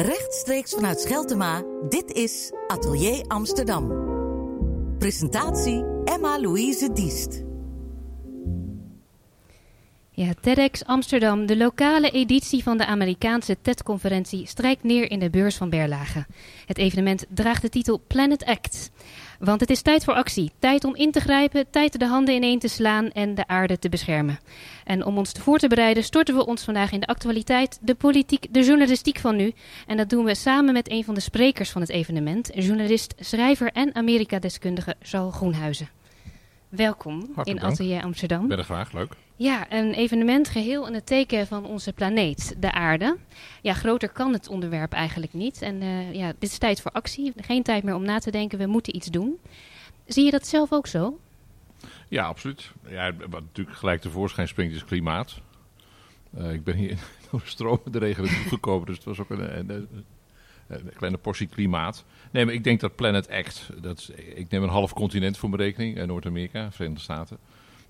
Rechtstreeks vanuit Scheltema, dit is Atelier Amsterdam. Presentatie Emma-Louise Diest. Ja, TEDx Amsterdam, de lokale editie van de Amerikaanse TED-conferentie, strijkt neer in de beurs van Berlage. Het evenement draagt de titel Planet Act. Want het is tijd voor actie. Tijd om in te grijpen, tijd de handen ineen te slaan en de aarde te beschermen. En om ons voor te bereiden storten we ons vandaag in de actualiteit, de politiek, de journalistiek van nu. En dat doen we samen met een van de sprekers van het evenement, journalist, schrijver en Amerika-deskundige Zal Groenhuizen. Welkom in Atelier Amsterdam. Ben er graag, leuk. Ja, een evenement geheel in het teken van onze planeet, de aarde. Ja, groter kan het onderwerp eigenlijk niet. En uh, ja, dit is tijd voor actie. Geen tijd meer om na te denken, we moeten iets doen. Zie je dat zelf ook zo? Ja, absoluut. Ja, wat natuurlijk gelijk tevoorschijn springt is klimaat. Uh, ik ben hier door stroom de regen gekomen, dus het was ook een, een, kleine portie klimaat. Nee, maar ik denk dat Planet Act, dat ik neem een half continent voor mijn rekening, eh, Noord-Amerika, Verenigde Staten.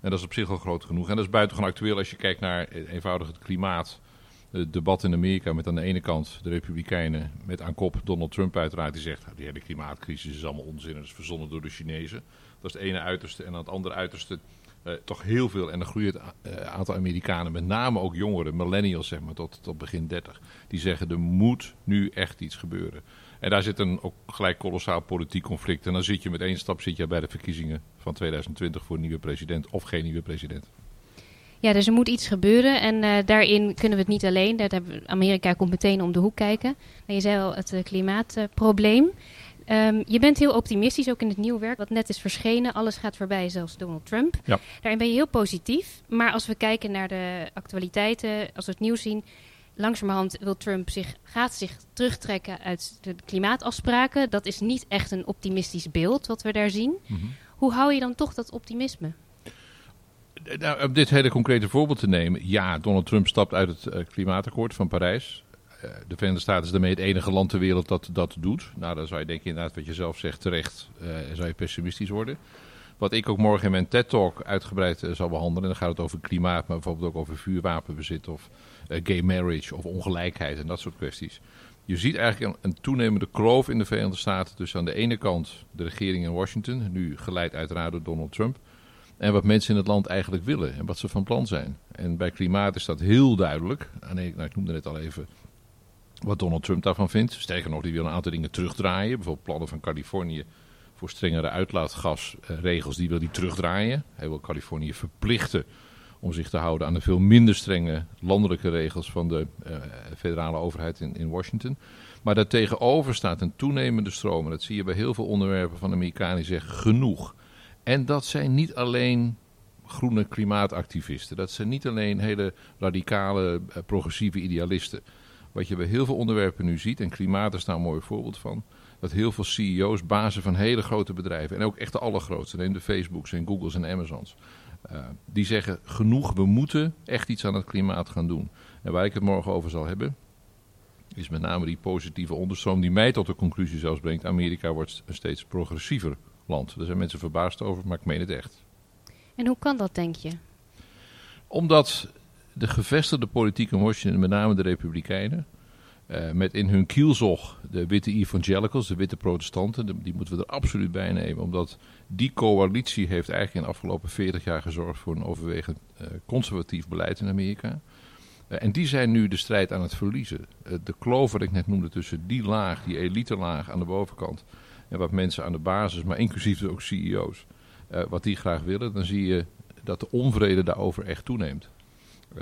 En dat is op zich al groot genoeg. En dat is buitengewoon actueel als je kijkt naar eenvoudig het klimaat. Het debat in Amerika met aan de ene kant de Republikeinen, met aan kop Donald Trump uiteraard, die zegt die hele klimaatcrisis is allemaal onzin en is verzonnen door de Chinezen. Dat is het ene uiterste. En aan het andere uiterste uh, toch heel veel, en een groeit uh, aantal Amerikanen, met name ook jongeren, millennials zeg maar, tot, tot begin 30, die zeggen er moet nu echt iets gebeuren. En daar zit een ook gelijk kolossaal politiek conflict. En dan zit je met één stap zit je bij de verkiezingen van 2020 voor een nieuwe president of geen nieuwe president. Ja, dus er moet iets gebeuren en uh, daarin kunnen we het niet alleen. Dat hebben, Amerika komt meteen om de hoek kijken. Je zei al, het uh, klimaatprobleem. Um, je bent heel optimistisch, ook in het nieuwe werk wat net is verschenen. Alles gaat voorbij, zelfs Donald Trump. Ja. Daarin ben je heel positief. Maar als we kijken naar de actualiteiten, als we het nieuws zien langzamerhand wil Trump zich, gaat zich terugtrekken uit de klimaatafspraken. Dat is niet echt een optimistisch beeld wat we daar zien. Mhm. Hoe hou je dan toch dat optimisme? Nou, om dit hele concrete voorbeeld te nemen. Ja, Donald Trump stapt uit het uh, klimaatakkoord van Parijs. Uh, de Verenigde Staten is daarmee het enige land ter wereld dat dat doet. Nou, dan zou je denken inderdaad wat je zelf zegt terecht, uh, zou je pessimistisch worden. Wat ik ook morgen in mijn TED-talk uitgebreid zal behandelen. En dan gaat het over klimaat, maar bijvoorbeeld ook over vuurwapenbezit of gay marriage of ongelijkheid en dat soort kwesties. Je ziet eigenlijk een, toenemende kloof in de Verenigde Staten tussen aan de ene kant de regering in Washington, nu geleid uiteraard door Donald Trump, en wat mensen in het land eigenlijk willen en wat ze van plan zijn. En bij klimaat is dat heel duidelijk. nou, ik noemde net al even wat Donald Trump daarvan vindt. Sterker nog, die wil een aantal dingen terugdraaien. Bijvoorbeeld plannen van Californië voor strengere uitlaatgasregels, die wil hij terugdraaien. Hij wil Californië verplichten om zich te houden aan de veel minder strenge landelijke regels van de uh, federale overheid in, in Washington. Maar daartegenover staat een toenemende stroom. En dat zie je bij heel veel onderwerpen van Amerikanen die zeggen genoeg. En dat zijn niet alleen groene klimaatactivisten. Dat zijn niet alleen hele radicale, uh, progressieve idealisten. Wat je bij heel veel onderwerpen nu ziet, en klimaat is daar een mooi voorbeeld van. Dat heel veel CEO's, bazen van hele grote bedrijven, en ook echt de allergrootste, neem de Facebooks en Googles en Amazons. Uh, die zeggen genoeg, we moeten echt iets aan het klimaat gaan doen. En waar ik het morgen over zal hebben, is met name die positieve onderstroom die mij tot de conclusie zelfs brengt. Amerika wordt een steeds progressiever land. Daar zijn mensen verbaasd over, maar ik meen het echt. En hoe kan dat, denk je? Omdat de gevestigde politiek in Washington, met name de Republikeinen, uh, met in hun kielzog de witte evangelicals, de witte protestanten, die moeten we er absoluut bij nemen. Omdat die coalitie heeft eigenlijk in de afgelopen 40 jaar gezorgd voor een overwegend uh, conservatief beleid in Amerika. Uh, en die zijn nu de strijd aan het verliezen. de kloof wat ik net noemde tussen die laag, die elite laag aan de bovenkant, en wat mensen aan de basis, maar inclusief ook CEO's, wat die graag willen, dan zie je dat de onvrede daarover echt toeneemt.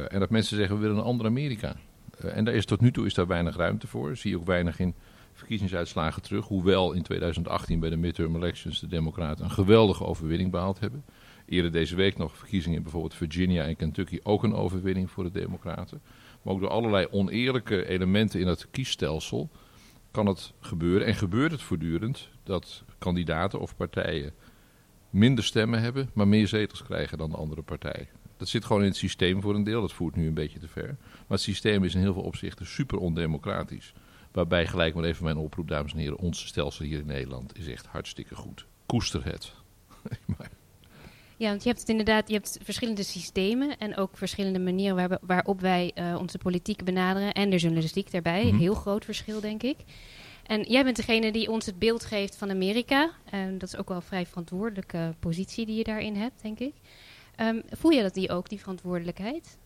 en dat mensen zeggen, we willen een ander Amerika. Uh, en daar is tot nu toe is daar weinig ruimte voor. Zie je ook weinig in verkiezingsuitslagen terug. Hoewel in 2018 bij de midterm elections de Democraten een geweldige overwinning behaald hebben. Eerder deze week nog verkiezingen in bijvoorbeeld Virginia en Kentucky ook een overwinning voor de Democraten. Maar ook door allerlei oneerlijke elementen in het kiesstelsel kan het gebeuren. En gebeurt het voortdurend dat kandidaten of partijen minder stemmen hebben, maar meer zetels krijgen dan de andere partij. Dat zit gewoon in het systeem voor een deel. Dat voert nu een beetje te ver. Maar het systeem is in heel veel opzichten super ondemocratisch. Waarbij gelijk maar even mijn oproep, dames en heren. Ons stelsel hier in Nederland is echt hartstikke goed. Koester het. Ja, want je hebt het inderdaad, je hebt verschillende systemen en ook verschillende manieren waarop wij uh, onze politiek benaderen en de journalistiek daarbij. Mm Heel groot verschil, denk ik. En jij bent degene die ons het beeld geeft van Amerika. En dat is ook wel een vrij verantwoordelijke positie die je daarin hebt, denk ik. Um, voel je dat die ook, die verantwoordelijkheid?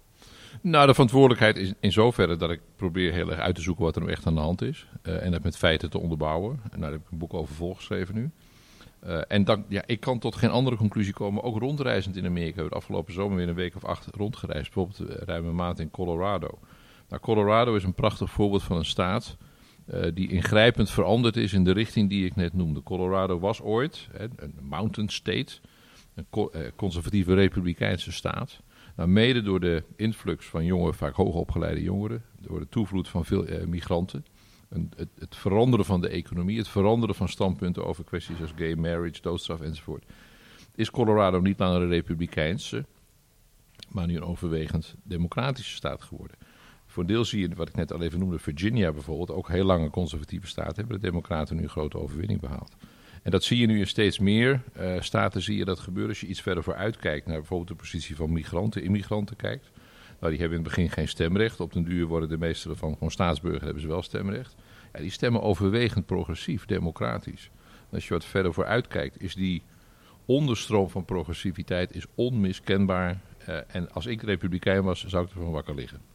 Nou, de verantwoordelijkheid is in zoverre dat ik probeer heel erg uit te zoeken wat er nou echt aan de hand is. Uh, en dat met feiten te onderbouwen. En daar heb ik een boek over volgeschreven nu. Uh, en dan, ja, ik kan tot geen andere conclusie komen. Ook rondreizend in Amerika. We hebben afgelopen zomer weer een week of acht rondgereisd. Bijvoorbeeld uh, ruime maand in Colorado. Nou, Colorado is een prachtig voorbeeld van een staat die ingrijpend veranderd is in de richting die ik net noemde. Colorado was ooit hè, een mountain state, een co conservatieve republikeinse staat. Nou, mede door de influx van jonge, vaak hoogopgeleide jongeren, door de toevloed van veel migranten het, het, veranderen van de economie, het veranderen van standpunten over kwesties als gay marriage, doodstraf enzovoort, is Colorado niet langer een republikeinse, maar nu een overwegend democratische staat geworden. Voor een deel zie je, wat ik net al even noemde, Virginia bijvoorbeeld, ook heel lang een conservatieve staat, hebben de democraten nu een grote overwinning behaald. En dat zie je nu in steeds meer uh, staten, zie je dat gebeuren als je iets verder vooruit kijkt, naar bijvoorbeeld de positie van migranten, immigranten kijkt. Nou, die hebben in het begin geen stemrecht. Op den duur worden de meeste ervan gewoon staatsburger, hebben ze wel stemrecht. Ja, die stemmen overwegend progressief, democratisch. Als je wat verder vooruit kijkt, is die onderstroom van progressiviteit is onmiskenbaar. Uh, en als ik republikein was, zou ik ervan wakker liggen.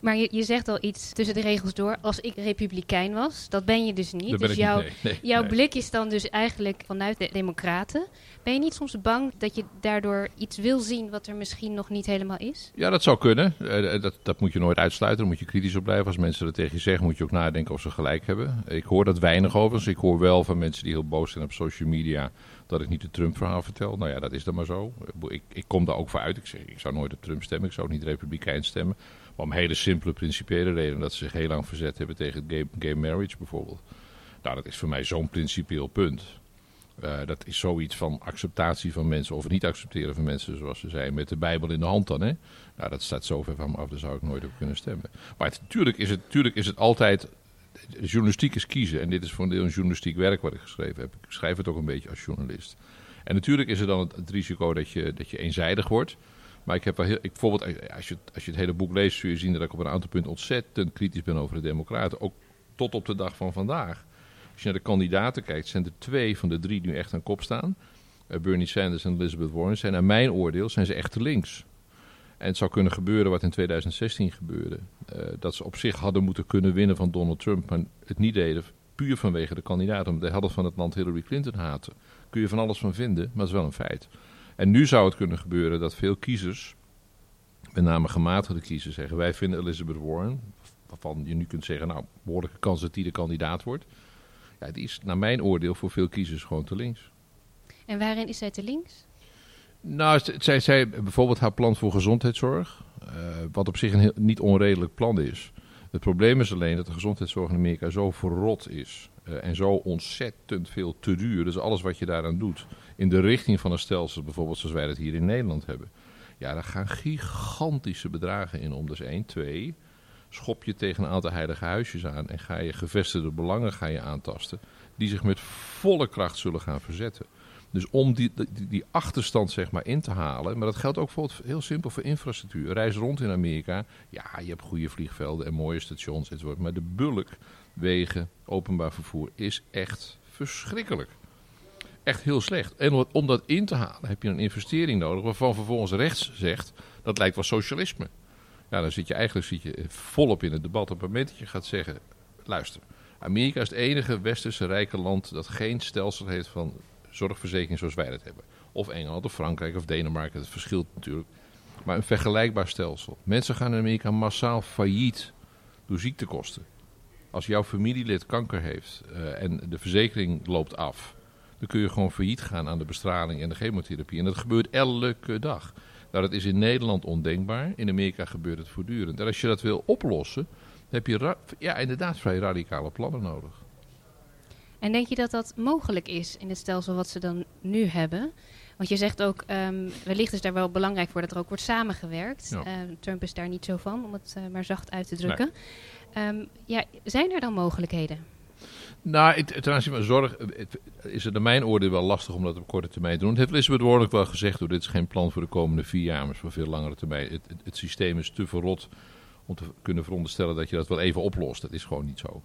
Maar je, je, zegt al iets tussen de regels door. Als ik republikein was, dat ben je dus niet. dus jouw, niet, nee, jouw nee. blik is dan dus eigenlijk vanuit de democraten. Ben je niet soms bang dat je daardoor iets wil zien wat er misschien nog niet helemaal is? Ja, dat zou kunnen. Uh, dat, dat moet je nooit uitsluiten. Daar moet je kritisch op blijven. Als mensen dat tegen je zeggen, moet je ook nadenken of ze gelijk hebben. Ik hoor dat weinig overigens. Ik hoor wel van mensen die heel boos zijn op social media dat ik niet het Trump-verhaal vertel. Nou ja, dat is dan maar zo. Ik, ik kom daar ook voor uit. Ik zeg, ik zou nooit op Trump stemmen. Ik zou ook niet republikein stemmen. Maar om hele simpele principiële redenen. Dat ze zich heel lang verzet hebben tegen gay, gay marriage bijvoorbeeld. Nou, dat is voor mij zo'n principieel punt. Uh, dat is zoiets van acceptatie van mensen of niet accepteren van mensen zoals ze zijn. Met de Bijbel in de hand dan. Hè? Nou, dat staat zo ver van me af, daar zou ik nooit op kunnen stemmen. Maar natuurlijk, is het, natuurlijk is het altijd. De journalistiek is kiezen. En dit is voor een deel een journalistiek werk wat ik geschreven heb. Ik schrijf het ook een beetje als journalist. En natuurlijk is er dan het, risico dat je, dat je eenzijdig wordt. Maar ik heb wel heel. Ik, bijvoorbeeld, als je, als je het hele boek leest, zul je zien dat ik op een aantal punten ontzettend kritisch ben over de Democraten. Ook tot op de dag van vandaag. Als je naar de kandidaten kijkt, zijn er twee van de drie nu echt aan kop staan. Uh, Bernie Sanders en Elizabeth Warren zijn, naar mijn oordeel, zijn ze echt links. En het zou kunnen gebeuren wat in 2016 gebeurde. Uh, dat ze op zich hadden moeten kunnen winnen van Donald Trump, maar het niet deden. Puur vanwege de kandidaat, omdat de helft van het land Hillary Clinton haatte. Kun je van alles van vinden, maar het is wel een feit. En nu zou het kunnen gebeuren dat veel kiezers, met name gematigde kiezers, zeggen: Wij vinden Elizabeth Warren, waarvan je nu kunt zeggen: Nou, behoorlijke kans dat die de kandidaat wordt. Ja, die is naar mijn oordeel voor veel kiezers gewoon te links. En waarin is zij te links? Nou, zij, zij bijvoorbeeld haar plan voor gezondheidszorg, uh, wat op zich een heel, niet onredelijk plan is. Het probleem is alleen dat de gezondheidszorg in Amerika zo verrot is. Uh, en zo ontzettend veel te duur. Dus alles wat je daaraan doet, in de richting van een stelsel, bijvoorbeeld zoals wij dat hier in Nederland hebben. Ja, daar gaan gigantische bedragen in om. Dus één, twee. Schop je tegen een aantal heilige huisjes aan en ga je gevestigde belangen ga je aantasten. Die zich met volle kracht zullen gaan verzetten. Dus om die, die, die, achterstand zeg maar in te halen. Maar dat geldt ook bijvoorbeeld heel simpel voor infrastructuur. Reis rond in Amerika. Ja, je hebt goede vliegvelden en mooie stations enzovoort. Maar de bulk wegen, openbaar vervoer is echt verschrikkelijk. Echt heel slecht. En om dat in te halen heb je een investering nodig waarvan vervolgens rechts zegt dat lijkt wel socialisme. Ja, dan zit je eigenlijk zit je volop in het debat op het moment dat je gaat zeggen, luister, Amerika is het enige westerse rijke land dat geen stelsel heeft van zorgverzekering zoals wij dat hebben. Of Engeland of Frankrijk of Denemarken, dat verschilt natuurlijk. Maar een vergelijkbaar stelsel. Mensen gaan in Amerika massaal failliet door ziektekosten. Als jouw familielid kanker heeft uh, en de verzekering loopt af, dan kun je gewoon failliet gaan aan de bestraling en de chemotherapie. En dat gebeurt elke dag. Nou, dat is in Nederland ondenkbaar. In Amerika gebeurt het voortdurend. En als je dat wil oplossen, heb je ja, inderdaad vrij radicale plannen nodig. En denk je dat dat mogelijk is in het stelsel wat ze dan nu hebben? Want je zegt ook, um, wellicht is daar wel belangrijk voor dat er ook wordt samengewerkt. Ja. Uh, Trump is daar niet zo van, om het uh, maar zacht uit te drukken. Nee. Um, ja, zijn er dan mogelijkheden? Nou, het, ten aanzien van zorg het, is het naar mijn oordeel wel lastig om dat op korte termijn te doen. Het heeft Elizabeth Warren wel gezegd, hoor, dit is geen plan voor de komende vier jaar, maar voor veel langere termijn. Het, het, systeem is te verrot om te kunnen veronderstellen dat je dat wel even oplost. Dat is gewoon niet zo.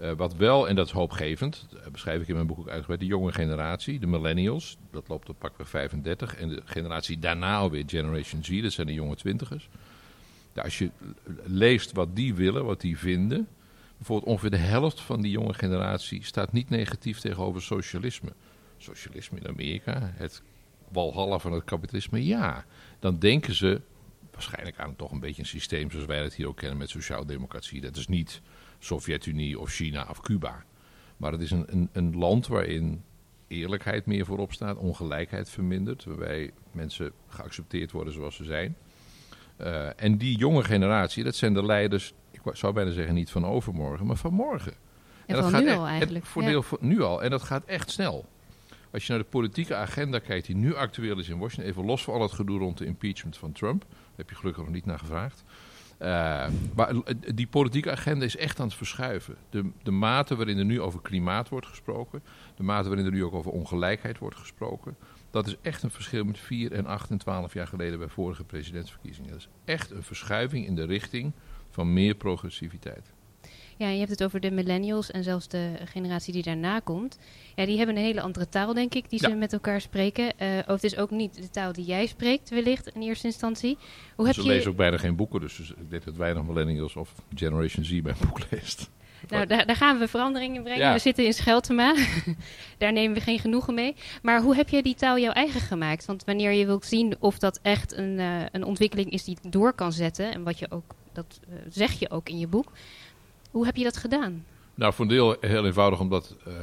Uh, wat wel, en dat is hoopgevend, dat beschrijf ik in mijn boek ook uitgebreid, de jonge generatie, de millennials, dat loopt op pakweg 35. En de generatie daarna alweer, Generation Z, dat zijn de jonge twintigers. Als je leest wat die willen, wat die vinden, bijvoorbeeld ongeveer de helft van die jonge generatie staat niet negatief tegenover socialisme. Socialisme in Amerika, het walhalla van het kapitalisme, ja. Dan denken ze waarschijnlijk aan toch een beetje een systeem zoals wij het hier ook kennen met sociaaldemocratie. Dat is niet Sovjet-Unie of China of Cuba. Maar het is een, een, een land waarin eerlijkheid meer voorop staat, ongelijkheid vermindert, waarbij mensen geaccepteerd worden zoals ze zijn. Uh, en die jonge generatie, dat zijn de leiders ik zou bijna zeggen niet van overmorgen, maar van morgen. En, en dat gaat nu al eigenlijk. Voor deel van, nu al. En dat gaat echt snel. Als je naar de politieke agenda kijkt die nu actueel is in Washington, even los van al het gedoe rond de impeachment van Trump, daar heb je gelukkig nog niet naar gevraagd. Uh, maar die politieke agenda is echt aan het verschuiven. De, de mate waarin er nu over klimaat wordt gesproken, de mate waarin er nu ook over ongelijkheid wordt gesproken, dat is echt een verschil met 4 en 8 en 12 jaar geleden bij vorige presidentsverkiezingen. Dat is echt een verschuiving in de richting van meer progressiviteit. Ja, je hebt het over de millennials en zelfs de generatie die daarna komt. Ja, die hebben een hele andere taal, denk ik, die ze met elkaar spreken. Uh, het is ook niet de taal die jij spreekt, wellicht in eerste instantie. Hoe heb ze je... lezen ook bijna geen boeken, dus ik denk dat weinig millennials of Generation Z mijn boek leest. Nou, daar, daar, gaan we veranderingen in brengen. We zitten in Scheltema. daar nemen we geen genoegen mee. Maar hoe heb jij die taal jouw eigen gemaakt? Want wanneer je wilt zien of dat echt een, uh, een ontwikkeling is die door kan zetten... en wat je ook dat uh, zeg je ook in je boek. Hoe heb je dat gedaan? Nou, voor een deel heel eenvoudig, omdat uh,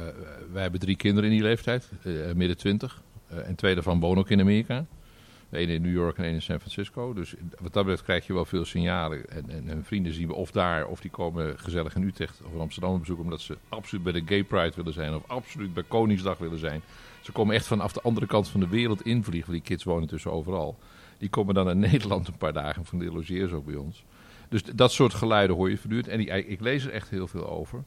wij hebben drie kinderen in die leeftijd, uh, midden twintig. en twee daarvan wonen ook in Amerika. De ene in New York en één in San Francisco. Dus wat dat betreft krijg je wel veel signalen. En, en, en, vrienden zien we of daar, of die komen gezellig in Utrecht of in Amsterdam bezoeken. Omdat ze absoluut bij de Gay Pride willen zijn of absoluut bij Koningsdag willen zijn. Ze komen echt vanaf de andere kant van de wereld invliegen. Die kids wonen tussen overal. Die komen dan naar Nederland een paar dagen. Van de logeren ze ook bij ons. Dus dat soort geluiden hoor je voortdurend. En die, ik lees er echt heel veel over.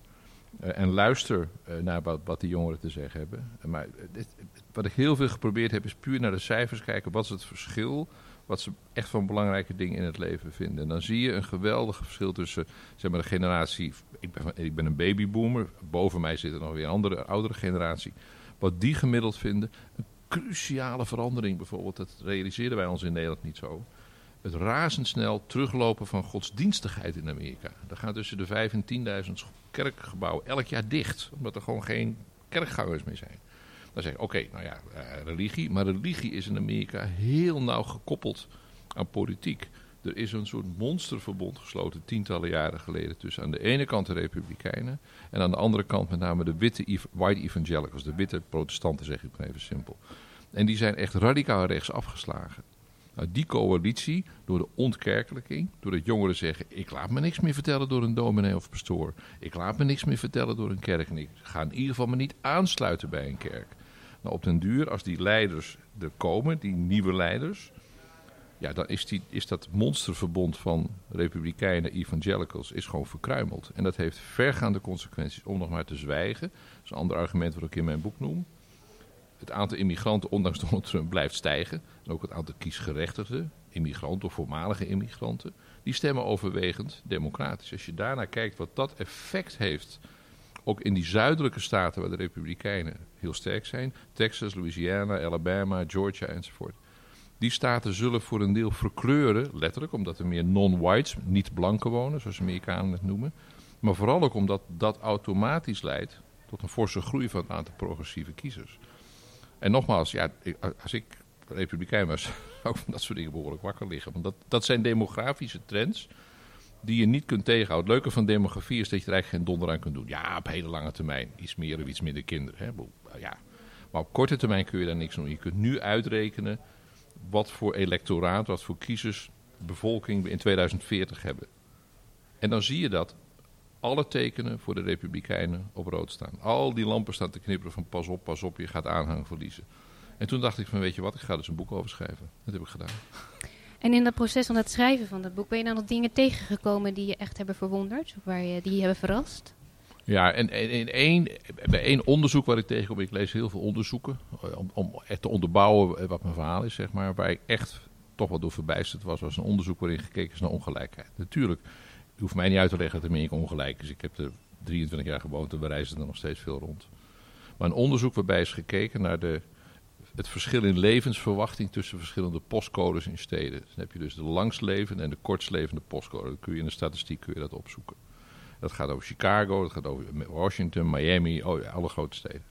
Uh, en luister uh, naar wat, wat die jongeren te zeggen hebben. Maar dit, wat ik heel veel geprobeerd heb, is puur naar de cijfers kijken. Wat is het verschil? Wat ze echt van belangrijke dingen in het leven vinden. En dan zie je een geweldig verschil tussen zeg maar, de generatie. Ik ben, ik ben een babyboomer. Boven mij zit er nog weer een andere, oudere generatie. Wat die gemiddeld vinden. Een cruciale verandering bijvoorbeeld. Dat realiseerden wij ons in Nederland niet zo het razendsnel teruglopen van godsdienstigheid in Amerika. Er gaan tussen de 5 en 10.000 kerkgebouwen elk jaar dicht, omdat er gewoon geen kerkgangers meer zijn. Dan zeg je, oké, nou ja, uh, religie, maar religie is in Amerika heel nauw gekoppeld aan politiek. Er is een soort monsterverbond gesloten tientallen jaren geleden tussen aan de ene kant de Republikeinen en aan de andere kant met name de witte white evangelicals, de witte protestanten zeg ik maar even simpel. En die zijn echt radicaal rechts afgeslagen. Die coalitie, door de ontkerkelijking, doordat jongeren zeggen: Ik laat me niks meer vertellen door een dominee of pastoor. Ik laat me niks meer vertellen door een kerk. En ik ga in ieder geval me niet aansluiten bij een kerk. Nou, op den duur, als die leiders er komen, die nieuwe leiders. Ja, dan is, die, is dat monsterverbond van republikeinen, evangelicals, is gewoon verkruimeld. En dat heeft vergaande consequenties om nog maar te zwijgen. Dat is een ander argument wat ik in mijn boek noem het aantal immigranten, ondanks Donald Trump, blijft stijgen. En ook het aantal kiesgerechtigden, immigranten of voormalige immigranten, die stemmen overwegend democratisch. Als je daarnaar kijkt wat dat effect heeft, ook in die zuidelijke staten waar de Republikeinen heel sterk zijn, Texas, Louisiana, Alabama, Georgia enzovoort. Die staten zullen voor een deel verkleuren, letterlijk, omdat er meer non-whites, niet blanken wonen, zoals Amerikanen het noemen. Maar vooral ook omdat dat automatisch leidt tot een forse groei van het aantal progressieve kiezers. En nogmaals, ja, als ik republikein was, ik van dat soort dingen behoorlijk wakker liggen. Want dat, dat zijn demografische trends die je niet kunt tegenhouden. Het leuke van demografie is dat je er eigenlijk geen donder aan kunt doen. Ja, op hele lange termijn. Iets meer of iets minder kinderen. Hè? Ja. Maar op korte termijn kun je daar niks doen. Je kunt nu uitrekenen wat voor electoraat, wat voor kiezers bevolking we in 2040 hebben. En dan zie je dat alle tekenen voor de Republikeinen op rood staan. Al die lampen staan te knipperen van pas op, pas op, je gaat aanhang verliezen. En toen dacht ik van weet je wat, ik ga dus een boek over schrijven. Dat heb ik gedaan. En in dat proces van het schrijven van dat boek, ben je dan nog dingen tegengekomen die je echt hebben verwonderd? Of waar je, die je hebben verrast? Ja, en, in één, bij één onderzoek wat ik tegenkom, ik lees heel veel onderzoeken, eh, om, om te onderbouwen wat mijn verhaal is, zeg maar, waar ik echt toch wat door verbijsterd was, was een onderzoek waarin gekeken is naar ongelijkheid. Natuurlijk, je hoeft mij niet uit te leggen dat Amerika ongelijk is. Ik heb er 23 jaar gewoond en we reizen er nog steeds veel rond. Maar een onderzoek waarbij is gekeken naar de, het verschil in levensverwachting tussen verschillende postcodes in steden. Dan heb je dus de langstlevende en de kortstlevende postcode. Dan kun je in de statistiek kun je dat opzoeken. Dat gaat over Chicago, dat gaat over Washington, Miami, oh alle grote steden.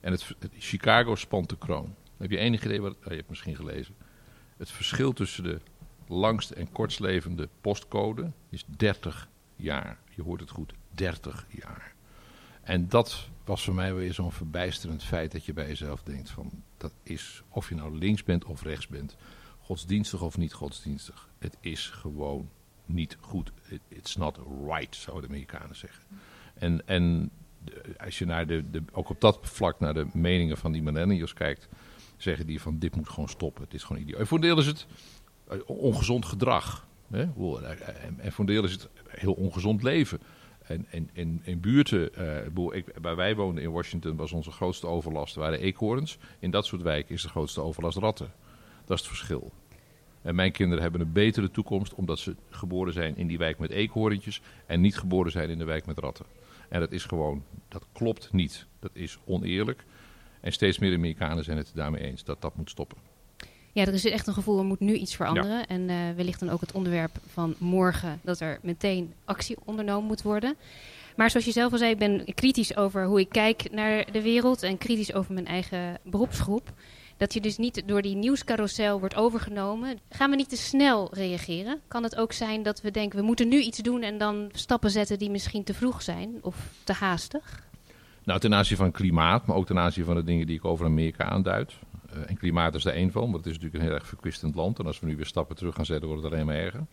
En het, Chicago spant de kroon. Heb je enig idee wat... Oh, je hebt misschien gelezen. Het verschil tussen de langst en kortstlevende postcode is 30 jaar. Je hoort het goed, 30 jaar. En dat was voor mij weer zo'n verbijsterend feit dat je bij jezelf denkt van dat is of je nou links bent of rechts bent, godsdienstig of niet godsdienstig. Het is gewoon niet goed. it's not right, zouden de Amerikanen zeggen. En, en als je naar de, de, ook op dat vlak naar de meningen van die millennials kijkt, zeggen die van dit moet gewoon stoppen. Het is gewoon idioot. Voor is het ongezond gedrag. Hè? En voor een deel is het heel ongezond leven. En, in buurten, uh, ik, waar wij woonden in Washington, was onze grootste overlast waren eekhoorns. In dat soort wijken is de grootste overlast ratten. Dat is het verschil. En mijn kinderen hebben een betere toekomst omdat ze geboren zijn in die wijk met eekhoorntjes en niet geboren zijn in de wijk met ratten. En dat is gewoon, dat klopt niet. Dat is oneerlijk. En steeds meer Amerikanen zijn het daarmee eens dat dat moet stoppen. Ja, er is echt een gevoel, er moet nu iets veranderen. En uh, wellicht dan ook het onderwerp van morgen, dat er meteen actie ondernomen moet worden. Maar zoals je zelf al zei, ik ben kritisch over hoe ik kijk naar de wereld en kritisch over mijn eigen beroepsgroep. Dat je dus niet door die nieuwscarousel wordt overgenomen. Gaan we niet te snel reageren? Kan het ook zijn dat we denken, we moeten nu iets doen en dan stappen zetten die misschien te vroeg zijn of te haastig? Nou, ten aanzien van klimaat, maar ook ten aanzien van de dingen die ik over Amerika aanduid. Uh, en klimaat is er één van, want het is natuurlijk een heel erg verkwistend land. En als we nu weer stappen terug gaan zetten, wordt het alleen maar erger.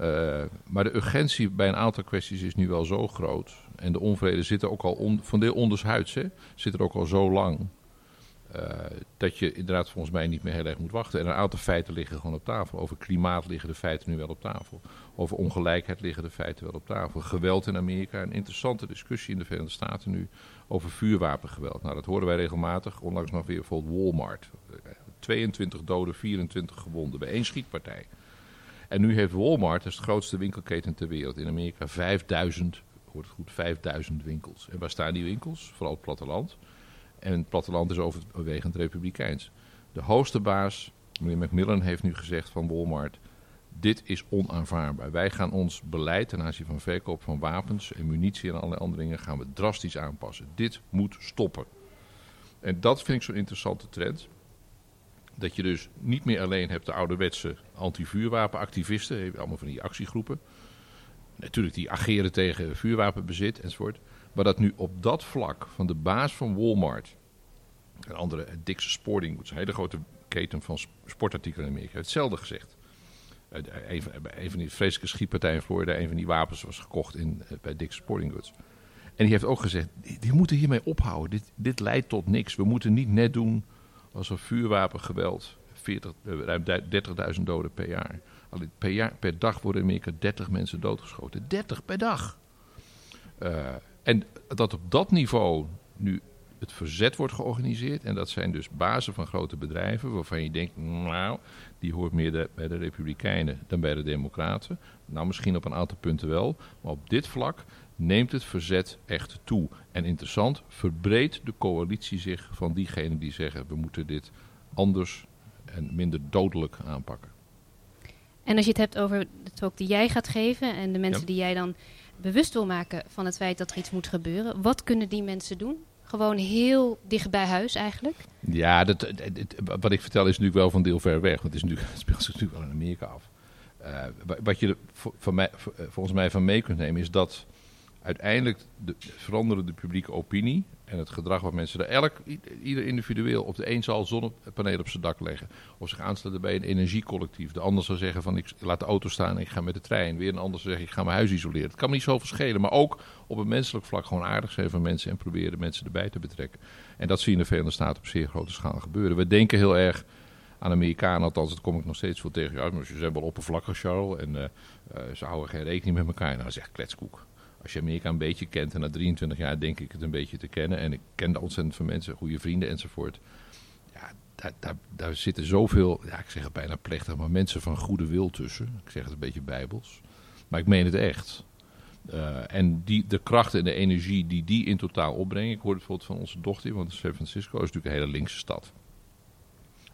Uh, maar de urgentie bij een aantal kwesties is nu wel zo groot. En de onvrede zit er ook al on, van deel ondershuids, hè, zit er ook al zo lang. Uh, dat je inderdaad volgens mij niet meer heel erg moet wachten. En een aantal feiten liggen gewoon op tafel. Over klimaat liggen de feiten nu wel op tafel. Over ongelijkheid liggen de feiten wel op tafel. Geweld in Amerika, een interessante discussie in de Verenigde Staten nu over vuurwapengeweld. Nou, dat horen wij regelmatig. Onlangs nog weer bijvoorbeeld Walmart. 22 doden, 24 gewonden bij één schietpartij. En nu heeft Walmart, dat is de grootste winkelketen ter wereld in Amerika, 5000, hoort het goed, 5000 winkels. En waar staan die winkels? Vooral het platteland. En het platteland is overwegend republikeins. De hoogste baas, meneer Macmillan, heeft nu gezegd van Walmart... Dit is onaanvaardbaar. Wij gaan ons beleid ten aanzien van verkoop van wapens en munitie en allerlei andere dingen gaan we drastisch aanpassen. Dit moet stoppen. En dat vind ik zo'n interessante trend. Dat je dus niet meer alleen hebt de ouderwetse anti-vuurwapenactivisten, allemaal van die actiegroepen. Natuurlijk die ageren tegen vuurwapenbezit enzovoort. Maar dat nu op dat vlak van de baas van Walmart en andere, Dick's Sporting Goods, een hele grote keten van sportartikelen in Amerika, hetzelfde gezegd. Een, een van die vreselijke schietpartijen in Florida, een van die wapens was gekocht in, eh, bij Dick's Sporting Goods. En die heeft ook gezegd, die, moeten hiermee ophouden. Dit, dit leidt tot niks. We moeten niet net doen alsof vuurwapengeweld 40, eh, ruim 30.000 doden per jaar. Per, per dag worden in Amerika 30 mensen doodgeschoten. 30 per dag. Uh, en dat op dat niveau nu het verzet wordt georganiseerd. En dat zijn dus bazen van grote bedrijven waarvan je denkt, nou, die hoort meer bij de Republikeinen dan bij de Democraten. Nou, misschien op een aantal punten wel. Maar op dit vlak neemt het verzet echt toe. En interessant, verbreedt de coalitie zich van diegenen die zeggen, we moeten dit anders en minder dodelijk aanpakken. En als je het hebt over de talk die jij gaat geven en de mensen die jij dan bewust wil maken van het feit dat er iets moet gebeuren, wat kunnen die mensen doen? Gewoon heel dicht bij huis eigenlijk? Ja, dat, wat ik vertel is natuurlijk wel van deel ver weg. Want het, is natuurlijk, het speelt zich natuurlijk wel in Amerika af. Uh, wat je er van mij, eh, volgens mij van mee kunt nemen is dat uiteindelijk de, veranderen de publieke opinie en het gedrag wat mensen elk, ieder individueel op de een zal zonnepanelen op zijn dak leggen. Of zich aansluiten bij een energiecollectief. De ander zal zeggen van ik laat de auto staan en ik ga met de trein. Weer een ander zal zeggen ik ga mijn huis isoleren. Het kan me niet zo verschillen. Maar ook op een menselijk vlak gewoon aardig zijn van mensen en proberen mensen erbij te betrekken. En dat zie je in de Verenigde Staten op zeer grote schaal gebeuren. We denken heel erg aan Amerikanen, althans dat kom ik nog steeds veel tegen. Ja, maar ze zijn wel oppervlakkig, Charles. En uh, uh, ze houden geen rekening met elkaar. Nou, dat is echt kletskoek als je Amerika een beetje kent, en na 23 jaar denk ik het een beetje te kennen, en ik ken ontzettend veel mensen, goede vrienden enzovoort. Ja, daar, daar, daar zitten zoveel, ja, ik zeg het bijna plechtig, maar mensen van goede wil tussen. Ik zeg het een beetje bijbels. Maar ik meen het echt. Uh, en die, de kracht en de energie die die in totaal opbrengen. Ik hoorde het bijvoorbeeld van onze dochter, want San Francisco is natuurlijk een hele linkse stad.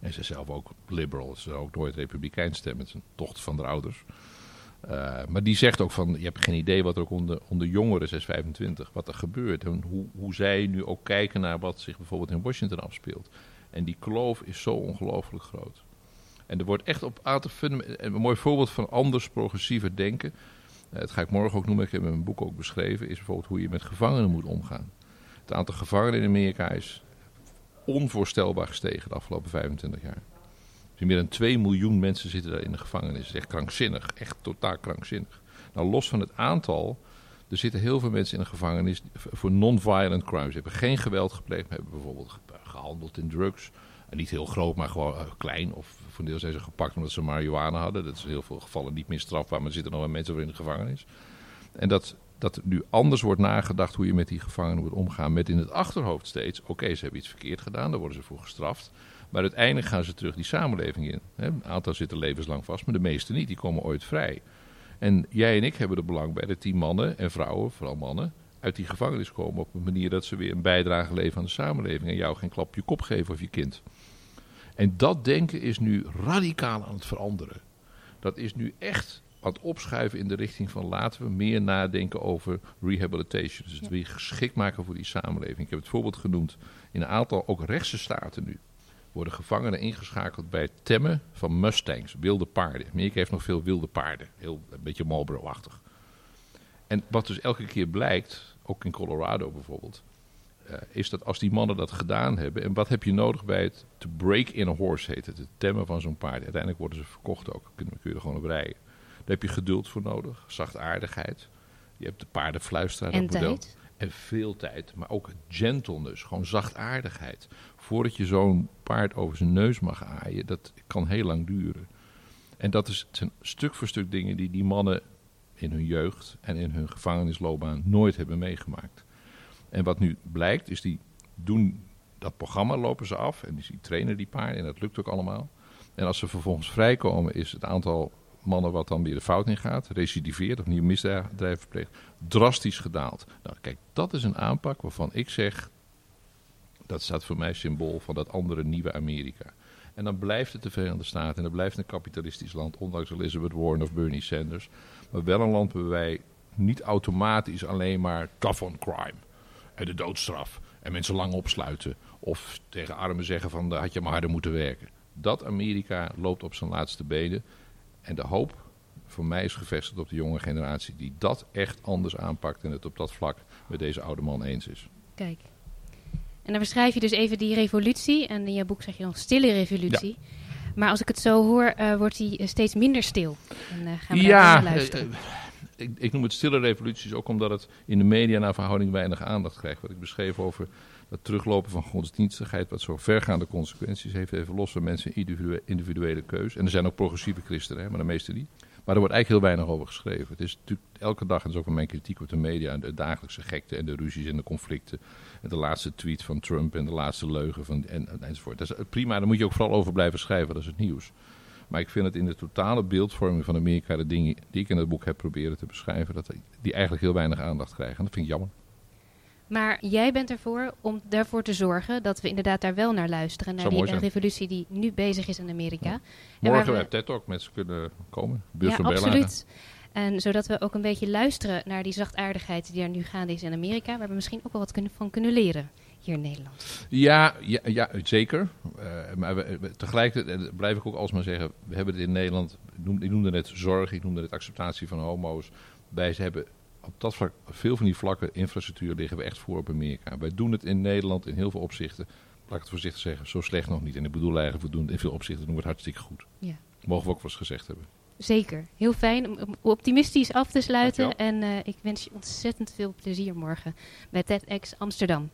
En ze is zelf ook liberal. Ze zou ook nooit republikein stemmen. Het is een dochter van de ouders. Uh, maar die zegt ook van, je hebt geen idee wat er ook onder, onder jongeren 625, wat er gebeurt. En hoe, hoe zij nu ook kijken naar wat zich bijvoorbeeld in Washington afspeelt. En die kloof is zo ongelooflijk groot. En er wordt echt op een mooi voorbeeld van anders progressiever denken. Uh, dat ga ik morgen ook noemen, ik heb in mijn boek ook beschreven, is bijvoorbeeld hoe je met gevangenen moet omgaan. Het aantal gevangenen in Amerika is onvoorstelbaar gestegen de afgelopen 25 jaar. Dus meer dan 2 miljoen mensen zitten daar in de gevangenis. Dat is echt krankzinnig, echt totaal krankzinnig. Nou, los van het aantal, er zitten heel veel mensen in de gevangenis voor non-violent crimes. Ze hebben geen geweld gepleegd, maar hebben bijvoorbeeld gehandeld in drugs. En niet heel groot, maar gewoon uh, klein. Of voor deel zijn ze gepakt omdat ze marihuana hadden. Dat is in heel veel gevallen niet meer strafbaar, maar er zitten nog wel mensen voor in de gevangenis. En dat, dat nu anders wordt nagedacht hoe je met die gevangenen moet omgaan. Met in het achterhoofd steeds, oké, ze hebben iets verkeerd gedaan, daar worden ze voor gestraft. Maar uiteindelijk gaan ze terug die samenleving in. Een aantal zitten levenslang vast, maar de meeste niet. Die komen ooit vrij. En jij en ik hebben er belang bij dat die mannen en vrouwen, vooral mannen, uit die gevangenis komen op een manier dat ze weer een bijdrage leveren aan de samenleving en jou geen klap je kop geven of je kind. En dat denken is nu radicaal aan het veranderen. Dat is nu echt aan het opschuiven in de richting van laten we meer nadenken over rehabilitation. Dus het weer geschikt maken voor die samenleving. Ik heb het voorbeeld genoemd in een aantal ook rechtse staten nu worden gevangenen ingeschakeld bij het temmen van mustangs, wilde paarden. Amerika heeft nog veel wilde paarden, heel, een beetje Marlboro-achtig. En wat dus elke keer blijkt, ook in Colorado bijvoorbeeld, uh, is dat als die mannen dat gedaan hebben, en wat heb je nodig bij het to break in a horse heet het, het temmen van zo'n paard. Uiteindelijk worden ze verkocht ook, kun, kun je er gewoon op rijden. Daar heb je geduld voor nodig, zachtaardigheid. Je hebt de paardenfluisteraar, en model. tijd. En veel tijd, maar ook gentleness, gewoon zachtaardigheid. Voordat je zo'n paard over zijn neus mag aaien, dat kan heel lang duren. En dat is, zijn stuk voor stuk dingen die die mannen in hun jeugd en in hun gevangenisloopbaan nooit hebben meegemaakt. En wat nu blijkt, is die doen dat programma, lopen ze af en die trainen die paarden en dat lukt ook allemaal. En als ze vervolgens vrijkomen, is het aantal mannen wat dan weer de fout in gaat, recidiveert of nieuw misdrijven verpleegt, drastisch gedaald. Nou, kijk, dat is een aanpak waarvan ik zeg, dat staat voor mij symbool van dat andere nieuwe Amerika. En dan blijft het de Verenigde Staten en dan blijft een kapitalistisch land, ondanks Elizabeth Warren of Bernie Sanders. Maar wel een land waar wij niet automatisch alleen maar tough on crime en de doodstraf en mensen lang opsluiten of tegen armen zeggen van had je maar harder moeten werken. Dat Amerika loopt op zijn laatste benen. En de hoop voor mij is gevestigd op de jonge generatie die dat echt anders aanpakt en het op dat vlak met deze oude man eens is. Kijk. En dan beschrijf je dus even die revolutie. En in je boek zeg je dan stille revolutie. Ja. Maar als ik het zo hoor, uh, wordt die steeds minder stil. En uh, gaan we ja, luisteren. Uh, ik, ik, noem het stille revoluties ook omdat het in de media naar verhouding weinig aandacht krijgt. Wat ik beschreef over het teruglopen van godsdienstigheid, wat zo vergaande consequenties heeft, even los van mensen individuele, individuele keus. En er zijn ook progressieve christenen, hè, maar de meeste niet. Maar er wordt eigenlijk heel weinig over geschreven. Het is natuurlijk elke dag, en dat is ook van mijn kritiek op de media, de dagelijkse gekte en de ruzies en de conflicten. En de laatste tweet van Trump en de laatste leugen van, en, enzovoort. Dat is prima, daar moet je ook vooral over blijven schrijven, dat is het nieuws. Maar ik vind het in de totale beeldvorming van Amerika, de dingen die ik in het boek heb proberen te beschrijven, dat die eigenlijk heel weinig aandacht krijgen. En dat vind ik jammer. Maar jij bent ervoor om ervoor te zorgen dat we inderdaad daar wel naar luisteren. Naar die revolutie die nu bezig is in Amerika. Ja. Morgen bij TED Talk mensen kunnen komen. ja, absoluut. En zodat we ook een beetje luisteren naar die zachtaardigheid die er nu gaande is in Amerika. Waar we misschien ook wel wat kunnen, van kunnen leren hier in Nederland. Ja, ja, ja zeker. Uh, maar we, we, tegelijkertijd blijf ik ook alsmaar zeggen, we hebben het in Nederland, ik noemde, ik noemde net zorg, ik noemde het acceptatie van homo's. Wij hebben op dat vlak, veel van die vlakken, infrastructuur, liggen we echt voor op Amerika. Wij doen het in Nederland in heel veel opzichten, laat ik het voorzichtig zeggen, zo slecht nog niet. En ik bedoel eigenlijk, we doen het in veel opzichten doen we het hartstikke goed. Ja. Mogen we ook wel eens gezegd hebben. Zeker. Heel fijn om optimistisch af te sluiten. En uh, ik wens je ontzettend veel plezier morgen bij TEDx Amsterdam.